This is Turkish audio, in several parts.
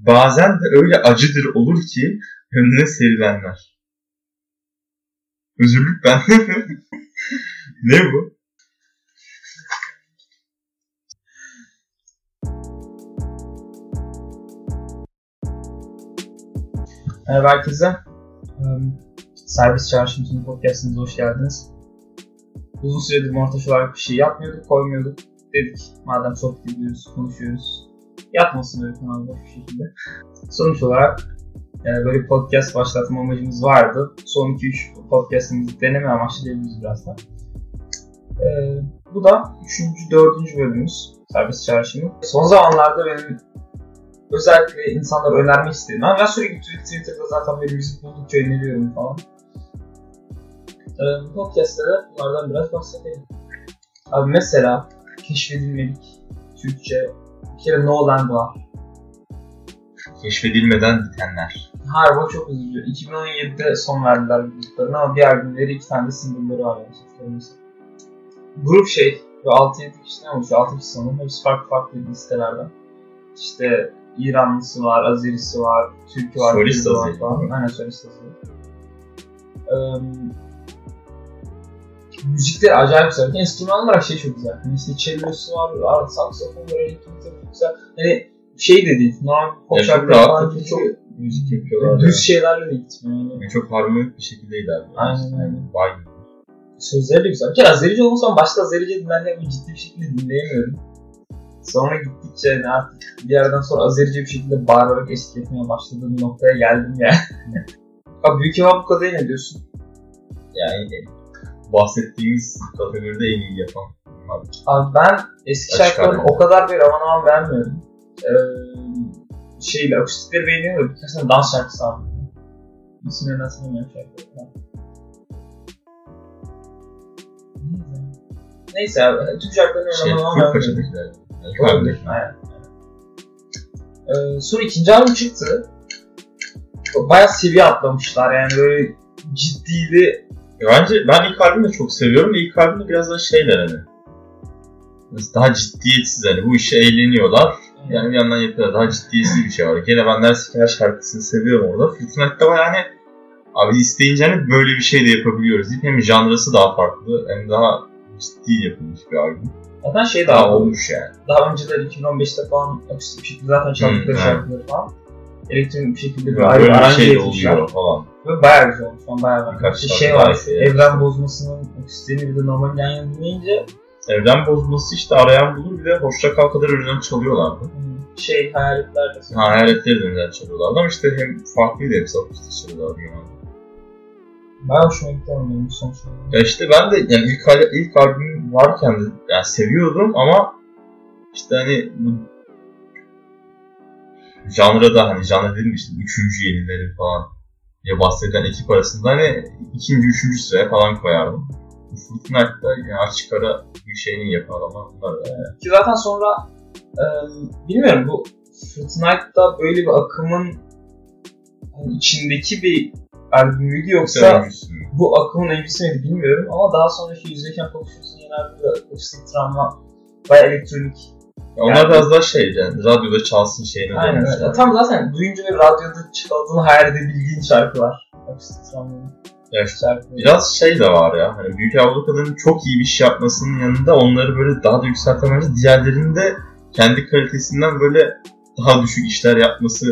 bazen de öyle acıdır olur ki önüne serilenler. Özürlük ben. ne bu? Merhaba herkese. Um, Serbest Çağrışımcının podcastımıza hoş geldiniz. Uzun süredir montaj olarak bir şey yapmıyorduk, koymuyorduk. Dedik madem sohbet ediyoruz, konuşuyoruz. Yapmasın böyle kanal boş bir şekilde. Sonuç olarak e, böyle podcast başlatma amacımız vardı. Son 2-3 podcastımızı deneme amaçlı diyebiliriz biraz da. E, bu da 3. 4. bölümümüz Serbest Çağrışımı. Son zamanlarda benim özellikle insanlara önermek istedim. Ama ben sürekli Twitter'da zaten böyle müzik buldukça öneriyorum falan. Ee, podcast'ta da bunlardan biraz bahsedelim. Abi mesela keşfedilmedik Türkçe bir kere No Land var. Keşfedilmeden bitenler. Harbi o çok üzücü. 2017'de son verdiler gruplarına ama bir albümleri iki tane de single'ları var yani. Grup şey ve 6-7 kişiden oluşuyor. 6 kişi sanırım. Hepsi farklı farklı listelerden. İşte İranlısı var, Azerisi var, Türkü var, Solist var Azeri. falan. Aynen solist Azeri. Müzikleri acayip güzel. Enstrüman olarak şey çok güzel. Yani işte cello'su var, saksofon var, elektrik çok güzel. Hani şey de değil, normal pop Yani şarkıları falan çok müzik yapıyorlar. düz şeylerle de gitmiyor. Yani. Yani çok harmonik bir şekilde ilerliyor. Aynen, aynen. Vay. Sözleri de güzel. Bir kere Azerice olmasa başta Azerice dinlerken bir ciddi bir şekilde dinleyemiyorum. Sonra gittikçe yani artık bir yerden sonra Azerice bir şekilde bağırarak eşlik etmeye başladığım noktaya geldim yani. Abi Büyük Ev Abuka'da ne diyorsun? Yani bahsettiğimiz kategoride en iyi yapan bunlar. Abi ben eski Açık şarkılarını o kadar bir aman aman beğenmiyorum. Ee, şeyle akustikleri beğeniyorum da birkaç tane dans şarkısı var. İsimlerini hatırlamıyorum şarkıları. Neyse abi, tüm şarkılarını Şey, aman aman full beğenmiyorum. paçadakiler. Yani Olabilir. kardeşim. Aynen. Ee, sonra ikinci albüm çıktı. Bayağı seviye atlamışlar yani böyle ciddiydi. Ya Bence ben ilk albümü de çok seviyorum. İlk albümde biraz da şeyler hani. Daha ciddiyetsiz hani bu işe eğleniyorlar. Yani bir yandan yapıyorlar. Daha ciddiyetsiz bir şey var. Gene ben Nersik her şarkısını seviyorum orada. Fırtınak'ta var yani abi isteyince hani böyle bir şey de yapabiliyoruz deyip hem janrası daha farklı hem daha ciddi yapılmış bir albüm. Zaten şey Daha daha olmuş yani. daha önceler 2015'te falan akustik bir şekilde zaten çaldıkları Hmm, şarkıları falan. Elektronik bir şekilde bir ayrı bir aranje şey oluyor falan. Ve bayağı güzel olmuş. Ben bayağı beğendim. Şarkı şey var, ekleyelim. evren bozmasının akustiğini bir de normal yan yana dinleyince Evren bozması işte arayan bulur bir de hoşça kal kadar önünden çalıyorlardı. hmm, şey hayaletler de Ha hayaletleri de önünden çalıyorlardı ama işte hem farklıydı hepsi akustik çalıyorlardı genelde. bayağı hoşuma gitti onun sonuç olarak. Ya işte ben de yani ilk, ilk albüm varken de yani seviyordum ama işte hani bu janrada hani janra dedim işte üçüncü yenileri falan diye bahseden ekip arasında hani ikinci, üçüncü sıraya falan koyardım. Bu Fırtınak'ta yani açık ara bir şeyini yapan adamlar bunlar da yani. Ki zaten sonra e, bilmiyorum bu Fortnite'da böyle bir akımın hani içindeki bir albümüydü yoksa Sevmişsin. bu akımın öncüsü müydü bilmiyorum ama daha sonraki yüzdeyken konuşuyorsun yeni albümde akustik travma bayağı elektronik. Ya Onlar Yani- biraz daha şey yani radyoda çalsın şeyine Aynen öyle. Tam zaten duyunca ve radyoda çaldığını hayal edebildiğin şarkılar. İşte şarkıları. Biraz şey de var ya. Hani Büyük Avrupa'nın çok iyi bir iş yapmasının yanında onları böyle daha da yükseltemence diğerlerinin de kendi kalitesinden böyle daha düşük işler yapması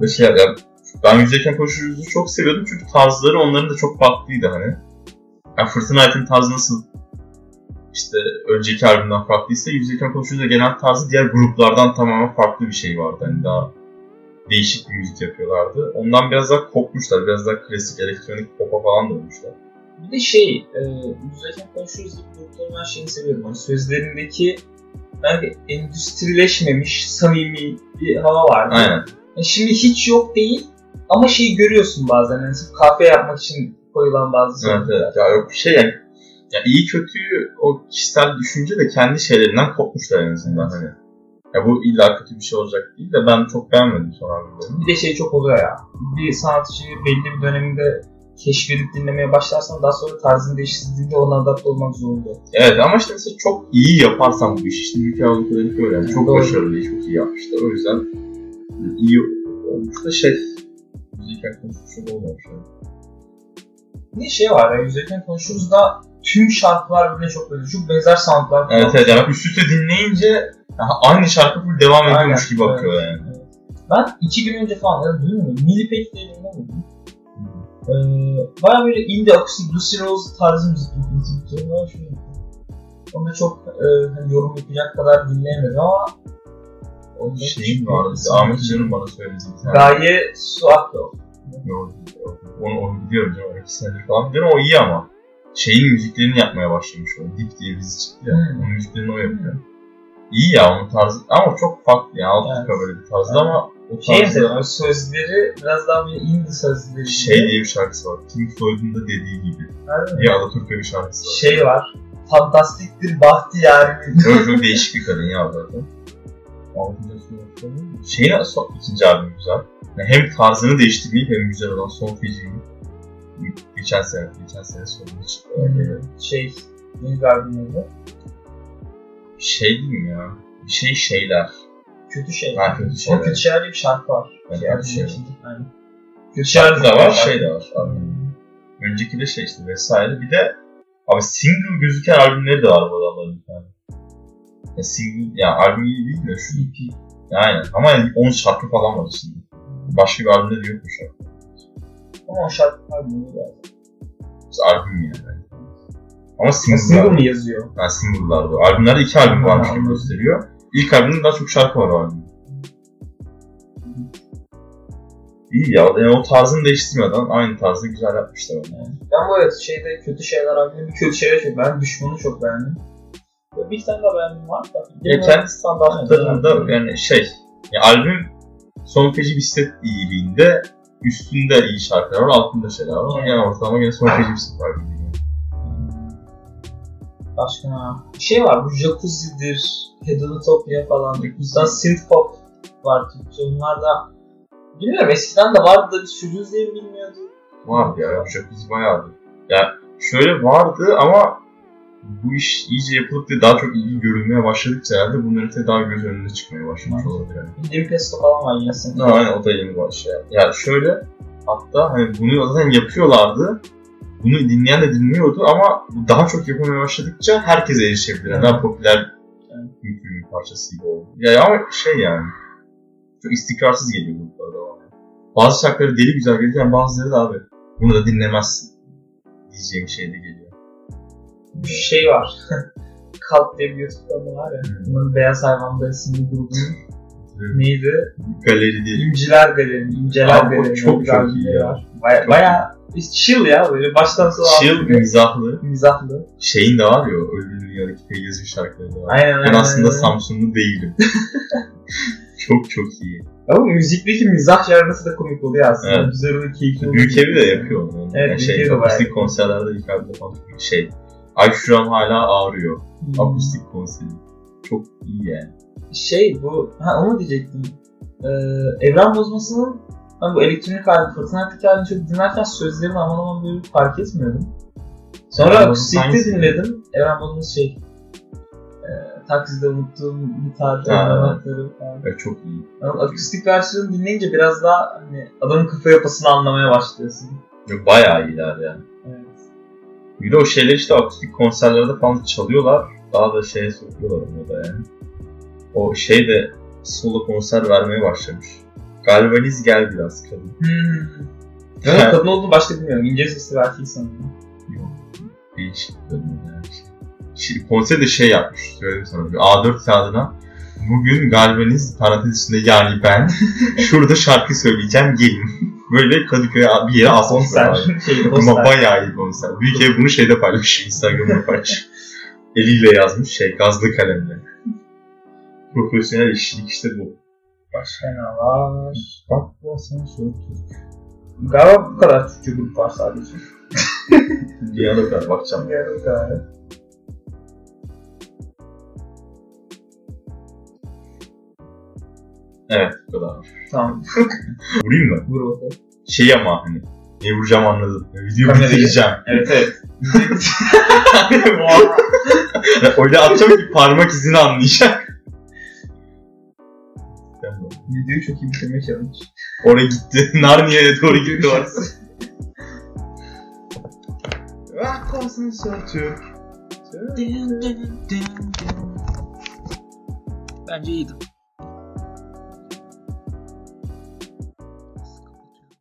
ve şey yani ben Yüzdeyken Koşuyoruz'u çok seviyordum çünkü tarzları onların da çok farklıydı hani. Yani Fırtına Ayet'in tarzı nasıl işte önceki albümden farklıysa Yüzdeyken Koşuyoruz'da genel tarzı diğer gruplardan tamamen farklı bir şey vardı. Hani daha değişik bir müzik yapıyorlardı. Ondan biraz daha kopmuşlar. Biraz daha klasik elektronik pop'a falan dönmüşler. Bir de şey, e, Yüzdeyken konuşuruz gibi grupların ben şeyini seviyorum. Hani sözlerindeki belki endüstrileşmemiş, samimi bir hava vardı. Aynen. Yani şimdi hiç yok değil ama şeyi görüyorsun bazen. Yani kahve yapmak için koyulan bazı Evet, sözler. evet. Ya yok bir şey yani. Ya iyi kötüyü o kişisel düşünce de kendi şeylerinden kopmuşlar en azından hani. Ya bu illa kötü bir şey olacak değil de ben çok beğenmedim son albümlerini. Bir de şey çok oluyor ya. Bir sanatçıyı belli bir döneminde keşfedip dinlemeye başlarsan daha sonra tarzını değiştirdiğinde ona adapte olmak zorunda. Evet ama işte mesela çok iyi yaparsan bu işi işte Büyük Avrupa'daki öyle. Yani çok Doğru. başarılı, çok iyi yapmışlar. O yüzden iyi olmuş da şey müzikken konuşmuş olmamış yani. Bir şey var ya yüzeyken konuşuruz da tüm şarkılar birbirine çok benziyor. Çok benzer soundlar. Evet evet yani üst üste dinleyince aynı şarkı full devam ediyormuş gibi evet. akıyor yani. Ben iki gün önce falan ya duymuyorum. Millipede diye dinlemedim. Ee, Baya böyle indie akustik Lucy Rose tarzı müzik dinledim. Ben şunu Onu da çok e, hani yorum yapacak kadar dinleyemedim ama küçük bir vardı, Ahmet Hoca'nın bana söylediği bir tane. Gaye. Yok, yok. Onu, onu biliyorum canım. İki senedir falan biliyorum. O iyi ama. Şeyin müziklerini yapmaya başlamış o. Dip diye bir dizi çıktı ya. Hmm. Onun müziklerini o yapıyor. İyi ya onun tarzı. Ama çok farklı ya. Alt Evet. böyle bir tarzda ama o Şey tarzda mesela o sözleri biraz daha böyle indie sözleri. şey diye bir şarkısı var. Pink Floyd'un da dediği gibi. Harbi? Bir Alaturka bir şarkısı var. Şey var. Fantastiktir bahtiyarimiz. Çok çok değişik bir kadın ya zaten. Şeyin son, ikinci albüm güzel. Yani hem tarzını değiştirmeyip hem güzel olan son feciğini geçen sene, geçen sene sonunda çıktı. şey ne albümüydü? Şey değil mi ya? Bir şey şeyler. Kötü şey. Ha, kötü O şeyler. kötü şeyler diye bir şarkı var. Evet, Şey, kötü albümün şeyler. Aynen. Kötü şeyler Şarkı da var, şey de var. albüm. Önceki de şey işte vesaire. Bir de abi single gözüken albümleri de var bu adamların bir tane. Ya single, ya albüm iyi değil de şu. EP. Ya aynen. Ama yani 10 şarkı falan var içinde. Başka bir albümde de yok bu şarkı. Ama o şarkı albümü lazım. İşte albüm yani. Ama single, Single mi yazıyor? Yani single'lar. Albümlerde iki albüm varmış gibi gösteriyor. İlk albümde daha çok şarkı var o albümde. İyi ya. Yani o tarzını değiştirmeden aynı tarzda güzel yapmışlar onu. Ben bu evet şeyde kötü şeyler albümü bir kötü şeyler çok beğendim. Düşmanı çok beğendim. Böyle Bir tane daha beğendim var da. Ya kendi standartlarında yani şey, ya albüm son feci bisiklet iyiliğinde üstünde iyi şarkılar var, altında şeyler var. Ama yani ortalama gene feci bisiklet var. Başka ne? Şey var bu Jacuzzi'dir, Hedonotopia falan. Bizden synth pop var Türkçe. Bunlar da bilmiyorum eskiden de vardı da çocuğuz diye mi bilmiyorduk. Vardı ya, jacuzzi bayağıdı. Ya şöyle vardı ama bu iş iyice yapılıp da daha çok iyi görünmeye başladıkça herhalde bunların da daha göz önünde çıkmaya başlamış Evet. olabilir yani. Jim Pesto falan var yine pop. aynen o da yeni başlıyor. Ya şöyle hatta hani bunu zaten yapıyorlardı. Bunu dinleyen de dinliyordu ama daha çok yapmaya başladıkça herkese erişebilir. Yani daha popüler bir filmin parçası gibi oldu. Ya ama şey yani çok istikrarsız geliyor gruplara devam. Bazı şarkıları deli güzel gelirken bazıları da abi bunu da dinlemezsin diyeceğim şey de geliyor. Bir şey var. Kalk diye bir YouTube kanalı var ya. Hmm. Bunların Beyaz Hayvan'da isimli grubunun neydi? Galeri değil. İnciler Galeri, İnceler Abi Galeri. çok çok iyi ya. Var. Baya, Çok baya chill ya böyle baştan sona Chill, albümü. mizahlı. mizahlı. Şeyin de var ya o Ölü Dünya'daki Pegasus şarkıları da var. Aynen Ben aynen. aslında aynen. Samsunlu değilim. çok çok iyi. Ama müzikteki mizah yargısı da komik oluyor aslında. Evet. Güzel oluyor, keyifli oluyor. Büyük evi de yapıyor onu. Evet, yani Büyük Evi şey, de bayağı. konserlerde yukarıda falan şey. Ay şuram hala ağrıyor. Hmm. Akustik konseri. Çok iyi yani. Şey bu, ha onu diyecektim. Ee, Evren Bozması'nın ben bu elektronik halini, fırtınatik halini çok dinlerken sözlerini aman aman böyle fark etmiyordum. Sonra Evren akustikte dinledim. Evren Bozması şey, e, takside unuttuğum gitar Ha, anahtarı falan. Evet, çok iyi. Yani akustik versiyonu dinleyince biraz daha hani adamın kafa yapısını anlamaya başlıyorsun. Bayağı iyiler yani. Evet. Bir de o şeyler işte akustik konserlerde falan çalıyorlar. Daha da şeye sokuyorlar onu da yani. O şey de solo konser vermeye başlamış. Galvaniz gel biraz kadın. Hmm. Ben kadın olduğunu başta bilmiyorum. İnce sesli belki sanırım. Yok. Değişik kadın yani. Şey, konser de şey yapmış. Söyleyeyim sana. Bir A4 kağıdına Bugün Galvaniz parantez içinde yani ben şurada şarkı söyleyeceğim gelin. Böyle Kadıköy'e bir yere asmış. Konser. Şey, Ama bayağı iyi konser. Büyük ev bunu şeyde paylaşmış. Instagram'da paylaşmış. Eliyle yazmış şey gazlı kalemle. Profesyonel işçilik işte bu. Başka ne var? Bak bu asansör Türk. Galiba bu kadar Türkçe grup var sadece. Dünyada kadar bakacağım. Yani bu kadar. Evet bu kadar. Tamam. Vurayım mı? Vur bakalım. Şey ama hani ne vuracağım anladım. Videoyu Kamerayı. bitireceğim. Evet evet. Öyle atacağım ki parmak izini anlayacak. Videoyu çok iyi bitirmeye challenge. Oraya gitti. Narnia'ya doğru gitti. o. Ah konsantrasyon. Bence iyiydi.